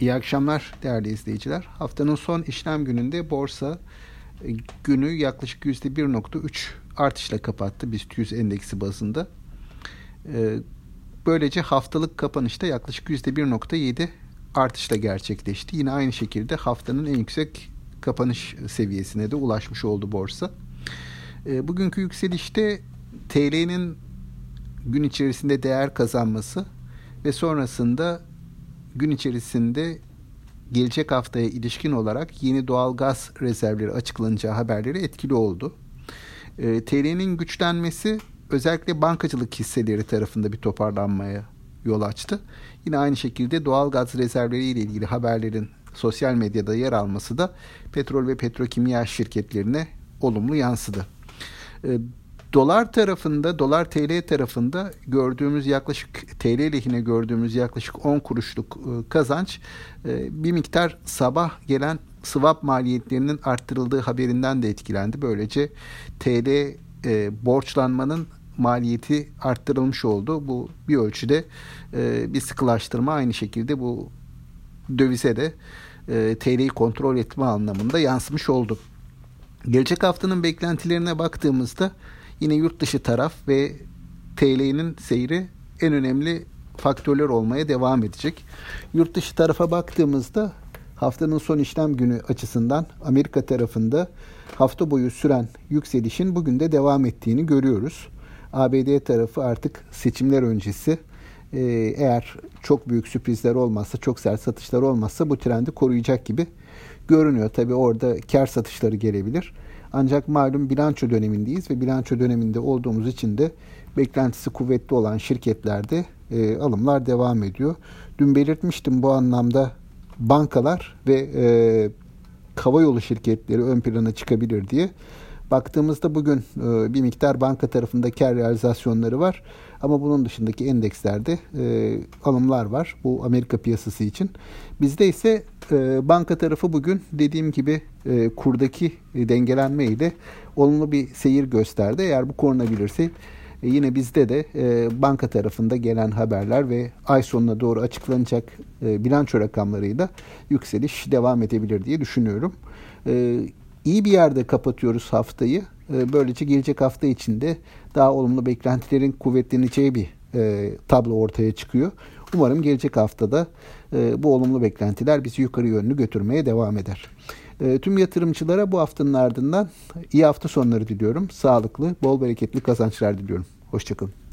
İyi akşamlar değerli izleyiciler. Haftanın son işlem gününde borsa e, günü yaklaşık %1.3 artışla kapattı BIST 100 endeksi bazında. E, böylece haftalık kapanışta yaklaşık %1.7 artışla gerçekleşti. Yine aynı şekilde haftanın en yüksek kapanış seviyesine de ulaşmış oldu borsa. E, bugünkü yükselişte TL'nin gün içerisinde değer kazanması ve sonrasında gün içerisinde gelecek haftaya ilişkin olarak yeni doğal gaz rezervleri açıklanacağı haberleri etkili oldu. E, TL'nin güçlenmesi özellikle bankacılık hisseleri tarafında bir toparlanmaya yol açtı. Yine aynı şekilde doğal gaz rezervleri ile ilgili haberlerin sosyal medyada yer alması da petrol ve petrokimya şirketlerine olumlu yansıdı. E, Dolar tarafında, dolar TL tarafında gördüğümüz yaklaşık TL lehine gördüğümüz yaklaşık 10 kuruşluk e, kazanç e, bir miktar sabah gelen swap maliyetlerinin arttırıldığı haberinden de etkilendi. Böylece TL e, borçlanmanın maliyeti arttırılmış oldu. Bu bir ölçüde bir sıkılaştırma aynı şekilde bu dövize de TL'yi kontrol etme anlamında yansımış oldu. Gelecek haftanın beklentilerine baktığımızda Yine yurt dışı taraf ve TL'nin seyri en önemli faktörler olmaya devam edecek. Yurt dışı tarafa baktığımızda haftanın son işlem günü açısından Amerika tarafında hafta boyu süren yükselişin bugün de devam ettiğini görüyoruz. ABD tarafı artık seçimler öncesi e, eğer çok büyük sürprizler olmazsa, çok sert satışlar olmazsa bu trendi koruyacak gibi görünüyor. Tabi orada kar satışları gelebilir. Ancak malum bilanço dönemindeyiz ve bilanço döneminde olduğumuz için de beklentisi kuvvetli olan şirketlerde e, alımlar devam ediyor. Dün belirtmiştim bu anlamda bankalar ve e, hava yolu şirketleri ön plana çıkabilir diye. Baktığımızda bugün e, bir miktar banka tarafında kar realizasyonları var. Ama bunun dışındaki endekslerde e, alımlar var. Bu Amerika piyasası için. Bizde ise e, banka tarafı bugün dediğim gibi kurdaki e, dengelenme olumlu bir seyir gösterdi. Eğer bu korunabilirse yine bizde de banka tarafında gelen haberler ve ay sonuna doğru açıklanacak e, bilanço rakamlarıyla yükseliş devam edebilir diye düşünüyorum. E, iyi bir yerde kapatıyoruz haftayı. E, böylece gelecek hafta içinde daha olumlu beklentilerin kuvvetleneceği bir e, tablo ortaya çıkıyor. Umarım gelecek haftada e, bu olumlu beklentiler bizi yukarı yönlü götürmeye devam eder. E, tüm yatırımcılara bu haftanın ardından iyi hafta sonları diliyorum. Sağlıklı, bol bereketli kazançlar diliyorum. Hoşçakalın.